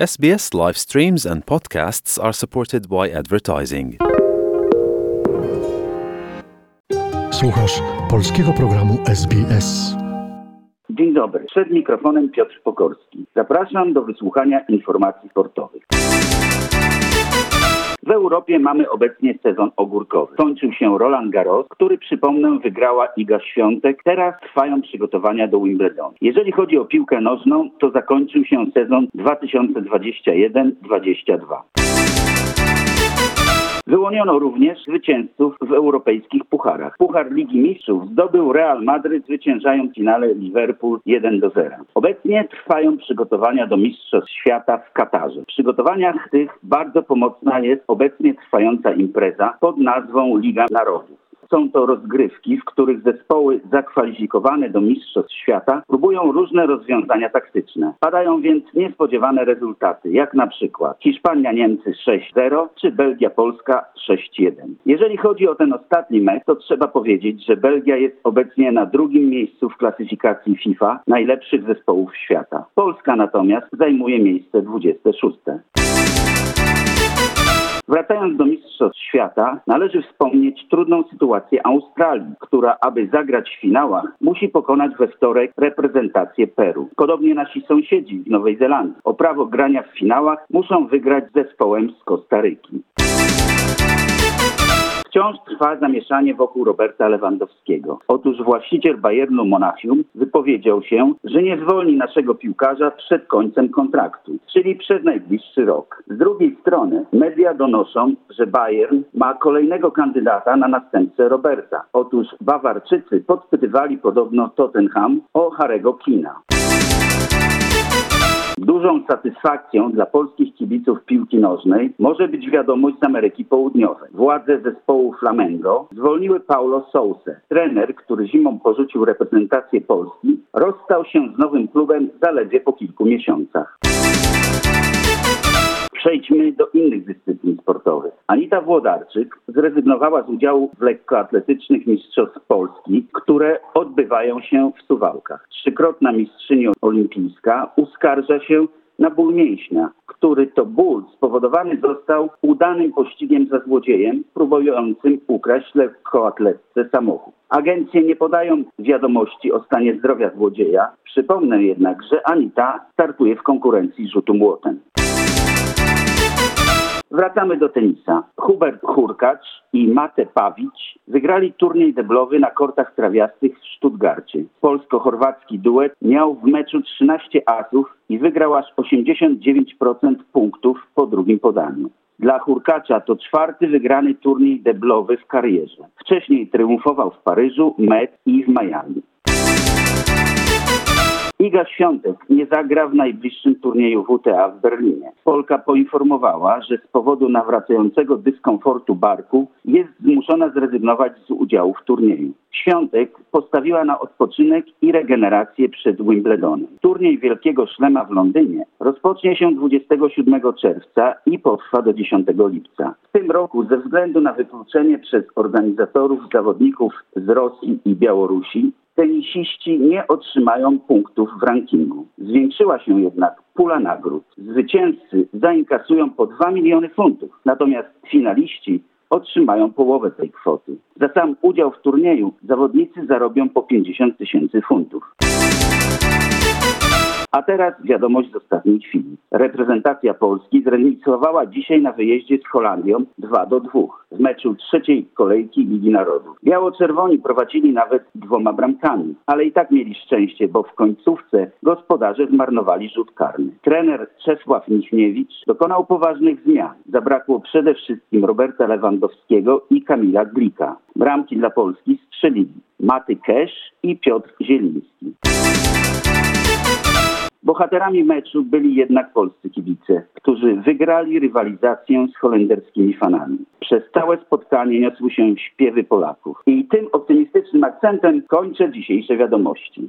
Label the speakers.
Speaker 1: SBS live streams and podcasts are supported by advertising.
Speaker 2: Słuchasz polskiego programu SBS.
Speaker 3: Dzień dobry. Przed mikrofonem Piotr Pokorski. Zapraszam do wysłuchania informacji sportowych. W Europie mamy obecnie sezon ogórkowy. Kończył się Roland Garros, który przypomnę wygrała Iga Świątek. Teraz trwają przygotowania do Wimbledonu. Jeżeli chodzi o piłkę nożną, to zakończył się sezon 2021-22. Wyłoniono również zwycięzców w europejskich pucharach. Puchar Ligi Mistrzów zdobył Real Madryt, zwyciężając w finale Liverpool 1 do 0. Obecnie trwają przygotowania do Mistrzostw Świata w Katarze. W przygotowaniach tych bardzo pomocna jest obecnie trwająca impreza pod nazwą Liga Narodów. Są to rozgrywki, w których zespoły zakwalifikowane do Mistrzostw Świata próbują różne rozwiązania taktyczne. Padają więc niespodziewane rezultaty, jak na przykład Hiszpania-Niemcy 6-0 czy Belgia-Polska 6-1. Jeżeli chodzi o ten ostatni mecz, to trzeba powiedzieć, że Belgia jest obecnie na drugim miejscu w klasyfikacji FIFA najlepszych zespołów świata. Polska natomiast zajmuje miejsce 26. Wracając do Mistrzostw Świata, należy wspomnieć trudną sytuację Australii, która, aby zagrać w finałach, musi pokonać we wtorek reprezentację Peru. Podobnie nasi sąsiedzi w Nowej Zelandii. O prawo grania w finałach muszą wygrać z zespołem z Kostaryki. Wciąż trwa zamieszanie wokół Roberta Lewandowskiego. Otóż właściciel Bayernu Monachium wypowiedział się, że nie zwolni naszego piłkarza przed końcem kontraktu, czyli przez najbliższy rok. Z drugiej strony media donoszą, że Bayern ma kolejnego kandydata na następcę Roberta. Otóż Bawarczycy podpytywali podobno Tottenham o Harego Kina. Dużą satysfakcją dla polskich kibiców piłki nożnej może być wiadomość z Ameryki Południowej. Władze zespołu Flamengo zwolniły Paulo Sousę. Trener, który zimą porzucił reprezentację Polski, rozstał się z nowym klubem zaledwie po kilku miesiącach. Przejdźmy do innych dyscyplin sportowych. Anita Włodarczyk zrezygnowała z udziału w lekkoatletycznych mistrzostw Polski, które odbywają się w Suwałkach. Trzykrotna mistrzyni olimpijska uskarża się na ból mięśnia, który to ból spowodowany został udanym pościgiem za złodziejem próbującym ukraść lekkoatletce samochód. Agencje nie podają wiadomości o stanie zdrowia złodzieja. Przypomnę jednak, że Anita startuje w konkurencji rzutu młotem. Wracamy do tenisa. Hubert Hurkacz i Mate Pawić wygrali turniej deblowy na kortach trawiastych w Stuttgarcie. Polsko-chorwacki duet miał w meczu 13 asów i wygrał aż 89% punktów po drugim podaniu. Dla Hurkacza to czwarty wygrany turniej deblowy w karierze. Wcześniej triumfował w Paryżu, Met i w Miami. Iga Świątek nie zagra w najbliższym turnieju WTA w Berlinie. Polka poinformowała, że z powodu nawracającego dyskomfortu barku jest zmuszona zrezygnować z udziału w turnieju. Świątek postawiła na odpoczynek i regenerację przed Wimbledonem. Turniej Wielkiego Szlema w Londynie rozpocznie się 27 czerwca i potrwa do 10 lipca. W tym roku ze względu na wykluczenie przez organizatorów zawodników z Rosji i Białorusi tenisiści nie otrzymają punktów w rankingu. Zwiększyła się jednak pula nagród. Zwycięzcy zainkasują po 2 miliony funtów, natomiast finaliści otrzymają połowę tej kwoty. Za sam udział w turnieju zawodnicy zarobią po 50 tysięcy funtów. A teraz wiadomość z ostatniej chwili. Reprezentacja Polski zremisowała dzisiaj na wyjeździe z Holandią 2 do 2 w meczu trzeciej kolejki Ligi Narodów. Biało-czerwoni prowadzili nawet dwoma bramkami, ale i tak mieli szczęście, bo w końcówce gospodarze zmarnowali rzut karny. Trener Czesław Michniewicz dokonał poważnych zmian. Zabrakło przede wszystkim Roberta Lewandowskiego i Kamila Glika. Bramki dla Polski strzelili Maty Kesz i Piotr Zieliński. Bohaterami meczu byli jednak polscy kibice, którzy wygrali rywalizację z holenderskimi fanami. Przez całe spotkanie niosły się śpiewy Polaków. I tym optymistycznym akcentem kończę dzisiejsze wiadomości.